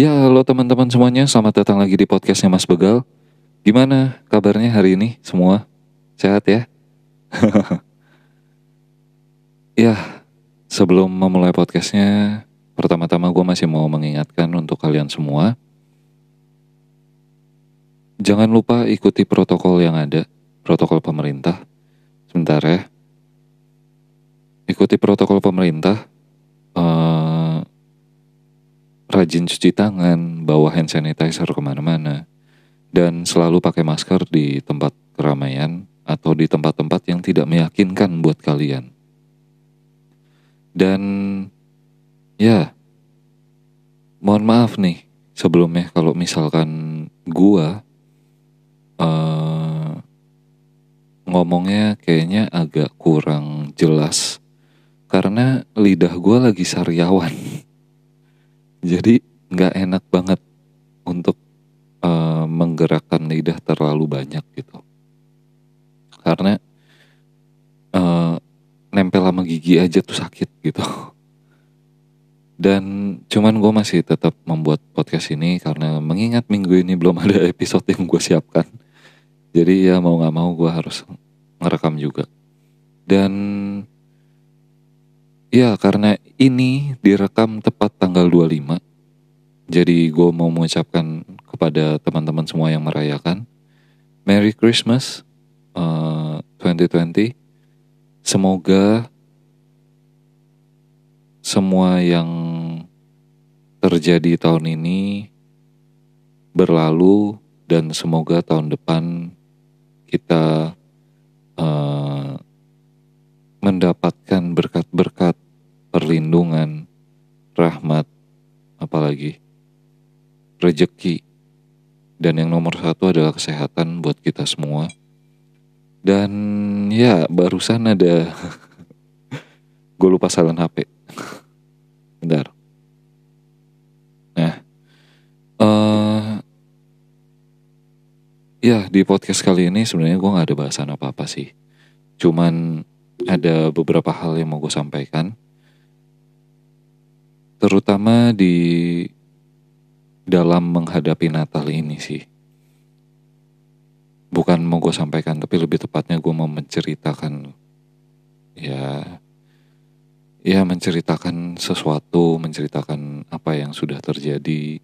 Ya, halo teman-teman semuanya, selamat datang lagi di podcastnya Mas Begal. Gimana kabarnya hari ini semua? Sehat ya? ya, sebelum memulai podcastnya, pertama-tama gue masih mau mengingatkan untuk kalian semua. Jangan lupa ikuti protokol yang ada, protokol pemerintah. Sebentar ya. Ikuti protokol pemerintah. Uh, rajin cuci tangan, bawa hand sanitizer ke mana-mana, dan selalu pakai masker di tempat keramaian atau di tempat-tempat yang tidak meyakinkan buat kalian. Dan ya, mohon maaf nih sebelumnya kalau misalkan gua uh, ngomongnya kayaknya agak kurang jelas karena lidah gua lagi sariawan. Jadi nggak enak banget untuk uh, menggerakkan lidah terlalu banyak gitu. Karena uh, nempel sama gigi aja tuh sakit gitu. Dan cuman gue masih tetap membuat podcast ini karena mengingat minggu ini belum ada episode yang gue siapkan. Jadi ya mau gak mau gue harus ngerekam juga. Dan Ya karena ini direkam tepat tanggal 25 Jadi gue mau mengucapkan kepada teman-teman semua yang merayakan. Merry Christmas uh, 2020 Semoga semua yang terjadi tahun ini berlalu dan semoga tahun depan kita uh, mendapatkan berkat-berkat perlindungan, rahmat, apalagi rejeki. Dan yang nomor satu adalah kesehatan buat kita semua. Dan ya barusan ada gue lupa salin HP. Bentar. Nah, uh, ya di podcast kali ini sebenarnya gue nggak ada bahasan apa apa sih. Cuman ada beberapa hal yang mau gue sampaikan. Terutama di dalam menghadapi Natal ini sih. Bukan mau gue sampaikan, tapi lebih tepatnya gue mau menceritakan. Ya, ya menceritakan sesuatu, menceritakan apa yang sudah terjadi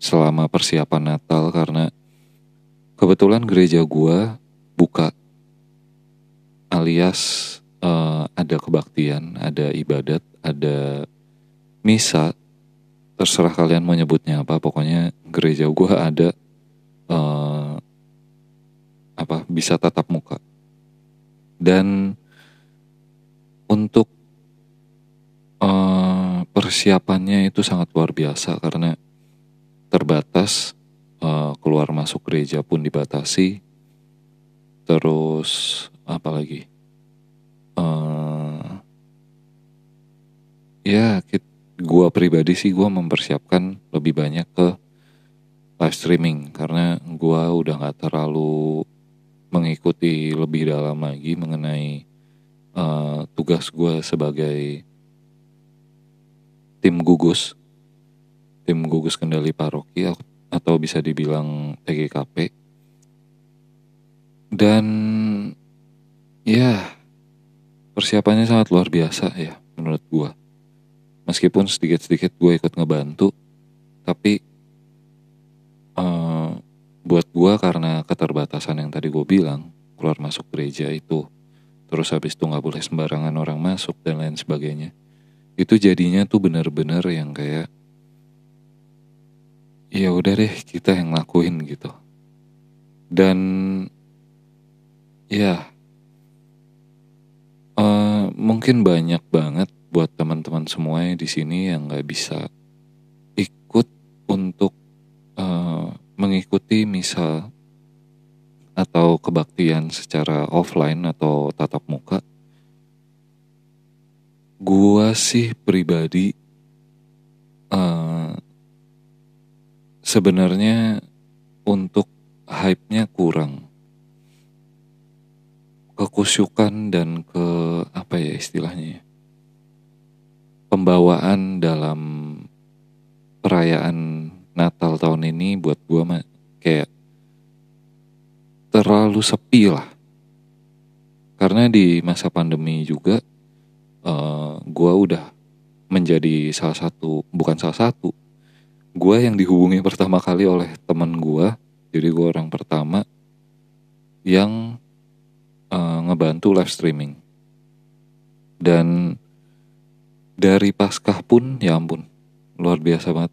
selama persiapan Natal karena kebetulan gereja gue buka alias uh, ada kebaktian, ada ibadat, ada misa. Terserah kalian mau nyebutnya apa, pokoknya gereja gue ada uh, apa bisa tatap muka. Dan untuk uh, persiapannya itu sangat luar biasa karena terbatas uh, keluar masuk gereja pun dibatasi. Terus apa lagi? Uh, ya gue pribadi sih gue mempersiapkan lebih banyak ke live streaming karena gue udah nggak terlalu mengikuti lebih dalam lagi mengenai uh, tugas gue sebagai tim gugus tim gugus kendali paroki atau bisa dibilang TGKP dan ya persiapannya sangat luar biasa ya menurut gue. Meskipun sedikit-sedikit gue ikut ngebantu, tapi uh, buat gue karena keterbatasan yang tadi gue bilang, keluar masuk gereja itu, terus habis itu nggak boleh sembarangan orang masuk dan lain sebagainya. Itu jadinya tuh bener-bener yang kayak, ya udah deh kita yang ngelakuin gitu. Dan ya mungkin banyak banget buat teman-teman semua di sini yang nggak bisa ikut untuk uh, mengikuti misal atau kebaktian secara offline atau tatap muka. Gua sih pribadi uh, sebenarnya untuk hype-nya kurang kekusyukan dan ke apa ya istilahnya pembawaan dalam perayaan Natal tahun ini buat gue mah kayak terlalu sepi lah. Karena di masa pandemi juga uh, eh, gue udah menjadi salah satu, bukan salah satu, gue yang dihubungi pertama kali oleh teman gue, jadi gue orang pertama yang uh, ngebantu live streaming. Dan dari Paskah pun ya ampun, luar biasa banget.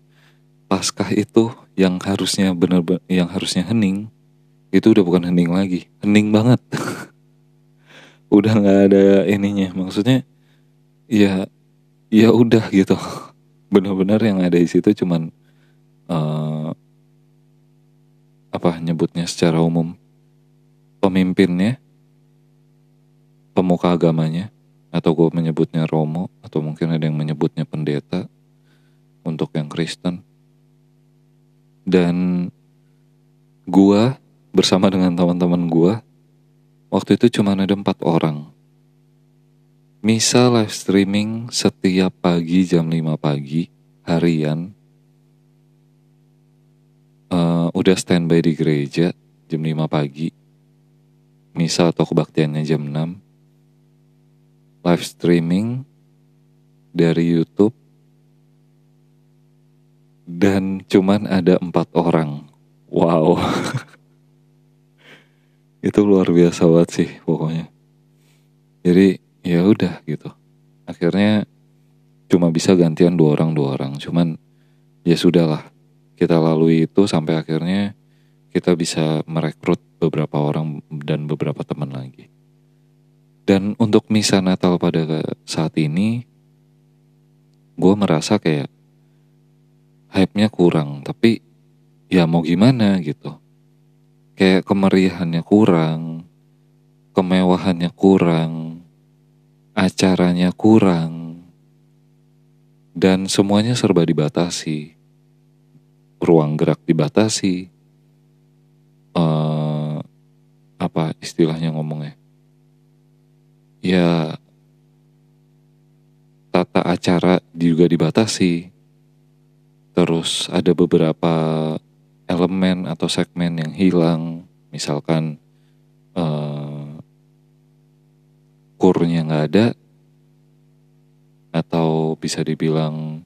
Paskah itu yang harusnya bener yang harusnya hening itu udah bukan hening lagi, hening banget. udah nggak ada ininya, maksudnya ya ya udah gitu. Benar-benar yang ada di situ cuman uh, apa nyebutnya secara umum pemimpinnya pemuka agamanya atau gue menyebutnya Romo atau mungkin ada yang menyebutnya pendeta untuk yang Kristen. Dan gue bersama dengan teman-teman gue waktu itu cuma ada empat orang. Misa live streaming setiap pagi jam 5 pagi harian. Uh, udah standby di gereja jam 5 pagi. Misa atau kebaktiannya jam 6 live streaming dari YouTube. Dan cuman ada empat orang. Wow. Itu luar biasa banget sih pokoknya. Jadi ya udah gitu. Akhirnya cuma bisa gantian dua orang dua orang. Cuman ya sudahlah. Kita lalui itu sampai akhirnya kita bisa merekrut beberapa orang dan beberapa teman lagi. Dan untuk misa Natal pada saat ini, gue merasa kayak hype-nya kurang, tapi ya mau gimana gitu. Kayak kemeriahannya kurang, kemewahannya kurang, acaranya kurang, dan semuanya serba dibatasi. Ruang gerak dibatasi, uh, apa istilahnya ngomongnya ya tata acara juga dibatasi. Terus ada beberapa elemen atau segmen yang hilang. Misalkan uh, kurnya nggak ada atau bisa dibilang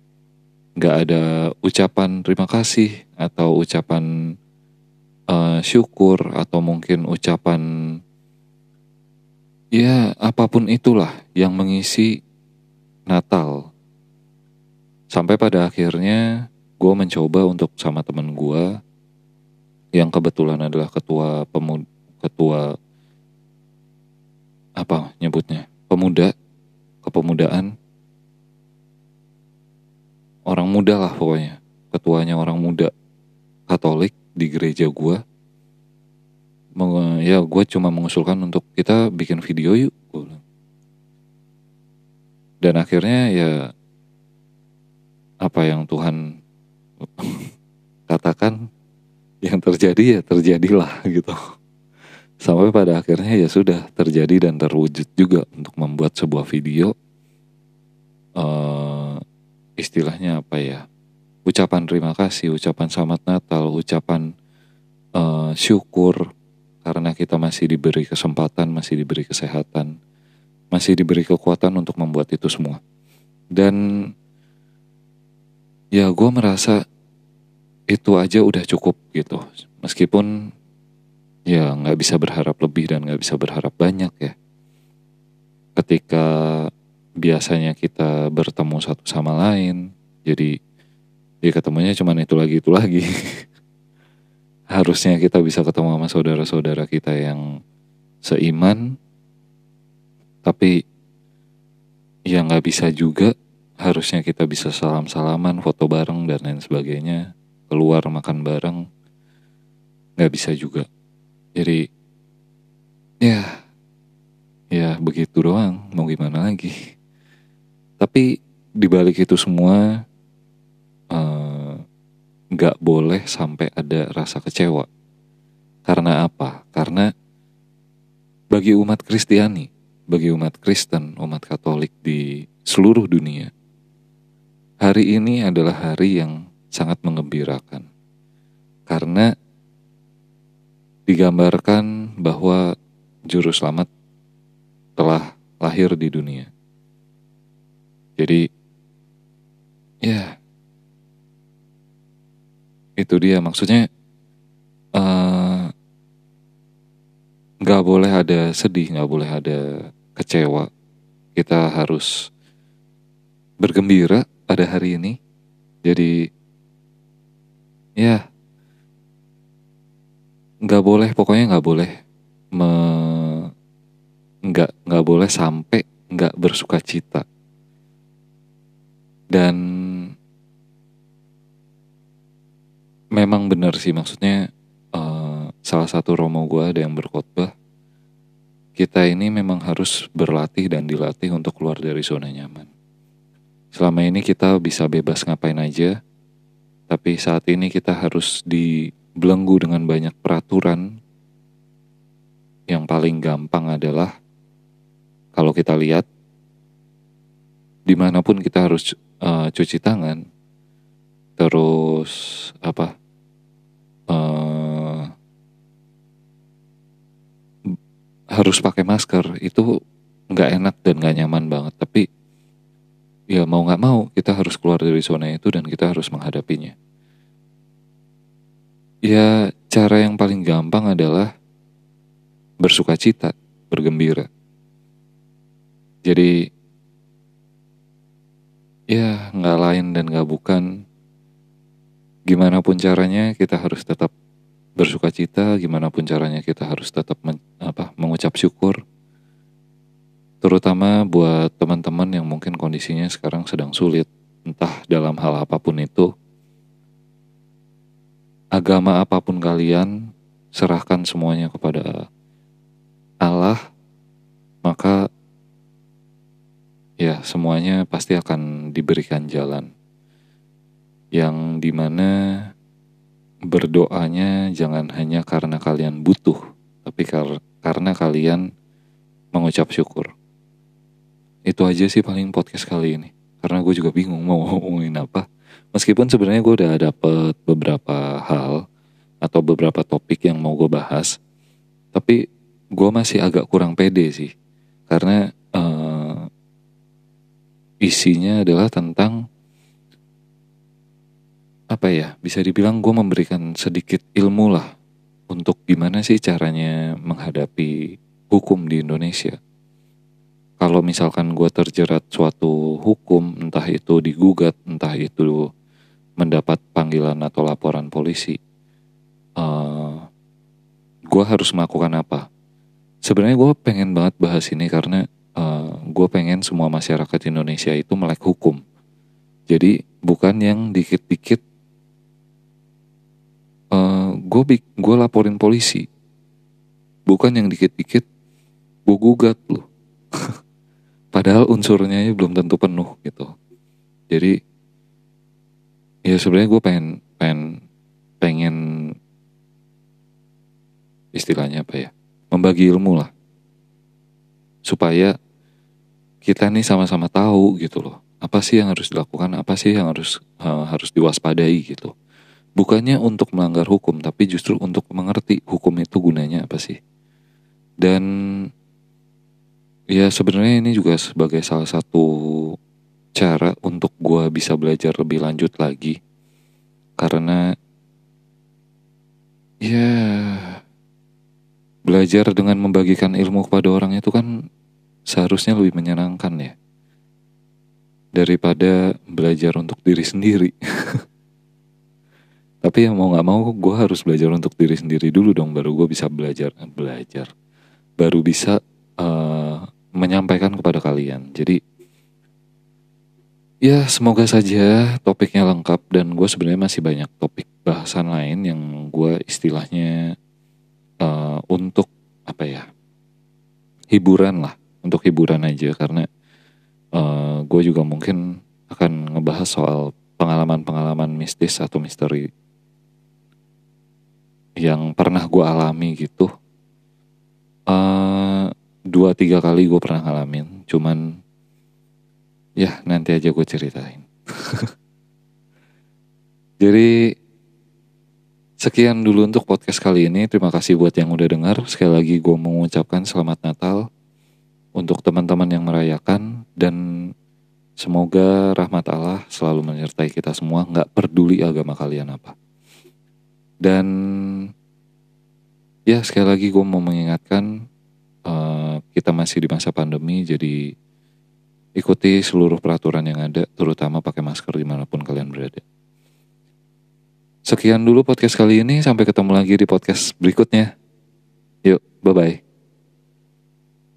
nggak ada ucapan terima kasih atau ucapan uh, syukur atau mungkin ucapan ya apa pun itulah yang mengisi Natal. Sampai pada akhirnya gue mencoba untuk sama temen gue yang kebetulan adalah ketua pemuda, ketua apa nyebutnya pemuda kepemudaan orang muda lah pokoknya ketuanya orang muda Katolik di gereja gue ya gue cuma mengusulkan untuk kita bikin video yuk dan akhirnya ya apa yang Tuhan katakan yang terjadi ya terjadilah gitu. Sampai pada akhirnya ya sudah terjadi dan terwujud juga untuk membuat sebuah video. Uh, istilahnya apa ya? Ucapan terima kasih, ucapan selamat Natal, ucapan uh, syukur karena kita masih diberi kesempatan, masih diberi kesehatan, masih diberi kekuatan untuk membuat itu semua. Dan ya gue merasa itu aja udah cukup gitu. Meskipun ya nggak bisa berharap lebih dan nggak bisa berharap banyak ya. Ketika biasanya kita bertemu satu sama lain, jadi ya ketemunya cuman itu lagi itu lagi harusnya kita bisa ketemu sama saudara-saudara kita yang seiman tapi ya nggak bisa juga. Harusnya kita bisa salam-salaman foto bareng dan lain sebagainya. Keluar makan bareng nggak bisa juga. Jadi ya ya begitu doang. Mau gimana lagi? Tapi dibalik itu semua nggak boleh sampai ada rasa kecewa. Karena apa? Karena bagi umat Kristiani, bagi umat Kristen, umat Katolik di seluruh dunia, hari ini adalah hari yang sangat mengembirakan. karena digambarkan bahwa juru selamat telah lahir di dunia. Jadi ya itu dia maksudnya eh, nggak uh, boleh ada sedih, nggak boleh ada kecewa. Kita harus bergembira pada hari ini. Jadi ya nggak boleh pokoknya nggak boleh me nggak nggak boleh sampai nggak bersuka cita dan memang benar sih. Maksudnya uh, salah satu romo gue ada yang berkhotbah. Kita ini memang harus berlatih dan dilatih untuk keluar dari zona nyaman. Selama ini kita bisa bebas ngapain aja tapi saat ini kita harus di belenggu dengan banyak peraturan, yang paling gampang adalah kalau kita lihat di mana pun kita harus uh, cuci tangan, terus apa uh, harus pakai masker itu nggak enak dan nggak nyaman banget. Tapi ya mau nggak mau kita harus keluar dari zona itu dan kita harus menghadapinya. Ya, cara yang paling gampang adalah bersuka cita, bergembira. Jadi, ya nggak lain dan nggak bukan. Gimana pun caranya kita harus tetap bersuka cita, gimana pun caranya kita harus tetap men, apa, mengucap syukur. Terutama buat teman-teman yang mungkin kondisinya sekarang sedang sulit, entah dalam hal apa pun itu agama apa pun kalian, serahkan semuanya kepada Allah, maka ya semuanya pasti akan diberikan jalan. Yang di mana berdoanya jangan hanya karena kalian butuh, tapi kar karena kalian mengucap syukur. Itu aja sih paling podcast kali ini. Karena gue juga bingung mau ngomongin apa. Meskipun sebenarnya gue udah dapet beberapa hal atau beberapa topik yang mau gue bahas, tapi gue masih agak kurang pede sih, karena uh, isinya adalah tentang apa ya, bisa dibilang gue memberikan sedikit ilmu lah untuk gimana sih caranya menghadapi hukum di Indonesia kalau misalkan gue terjerat suatu hukum, entah itu digugat, entah itu mendapat panggilan atau laporan polisi, uh, eh, gue harus melakukan apa? Sebenarnya gue pengen banget bahas ini karena uh, eh, gue pengen semua masyarakat Indonesia itu melek hukum. Jadi bukan yang dikit-dikit uh, eh, gue gue laporin polisi, bukan yang dikit-dikit gue gugat loh. Padahal unsurnya belum tentu penuh gitu. Jadi ya sebenarnya gue pengen pengen pengen istilahnya apa ya membagi ilmu lah supaya kita nih sama-sama tahu gitu loh apa sih yang harus dilakukan apa sih yang harus uh, harus diwaspadai gitu bukannya untuk melanggar hukum tapi justru untuk mengerti hukum itu gunanya apa sih. Dan ya sebenarnya ini juga sebagai salah satu cara untuk gue bisa belajar lebih lanjut lagi. Karena ya belajar dengan membagikan ilmu kepada orang itu kan seharusnya lebih menyenangkan ya. Daripada belajar untuk diri sendiri tapi yang mau nggak mau gue harus belajar untuk diri sendiri dulu dong baru gue bisa belajar belajar. Baru bisa uh, menyampaikan kepada kalian. Jadi Ya semoga saja topiknya lengkap dan gue sebenarnya masih banyak topik bahasan lain yang gue istilahnya uh, untuk apa ya hiburan lah untuk hiburan aja. Karena uh, eh, gue juga mungkin akan ngebahas soal pengalaman-pengalaman mistis atau misteri yang pernah gue alami gitu uh, dua tiga kali gue pernah ngalamin cuman Ya nanti aja gue ceritain. Jadi Sekian dulu untuk podcast kali ini. Terima kasih buat yang udah dengar. Sekali lagi gue mengucapkan selamat Natal untuk teman-teman yang merayakan dan semoga rahmat Allah selalu menyertai kita semua. Nggak peduli agama kalian apa. Dan ya sekali lagi gue mau mengingatkan uh, kita masih di masa pandemi jadi ikuti seluruh peraturan yang ada terutama pakai masker di mana pun kalian berada. Sekian dulu podcast kali ini. Sampai ketemu lagi di podcast berikutnya. Yuk, bye-bye.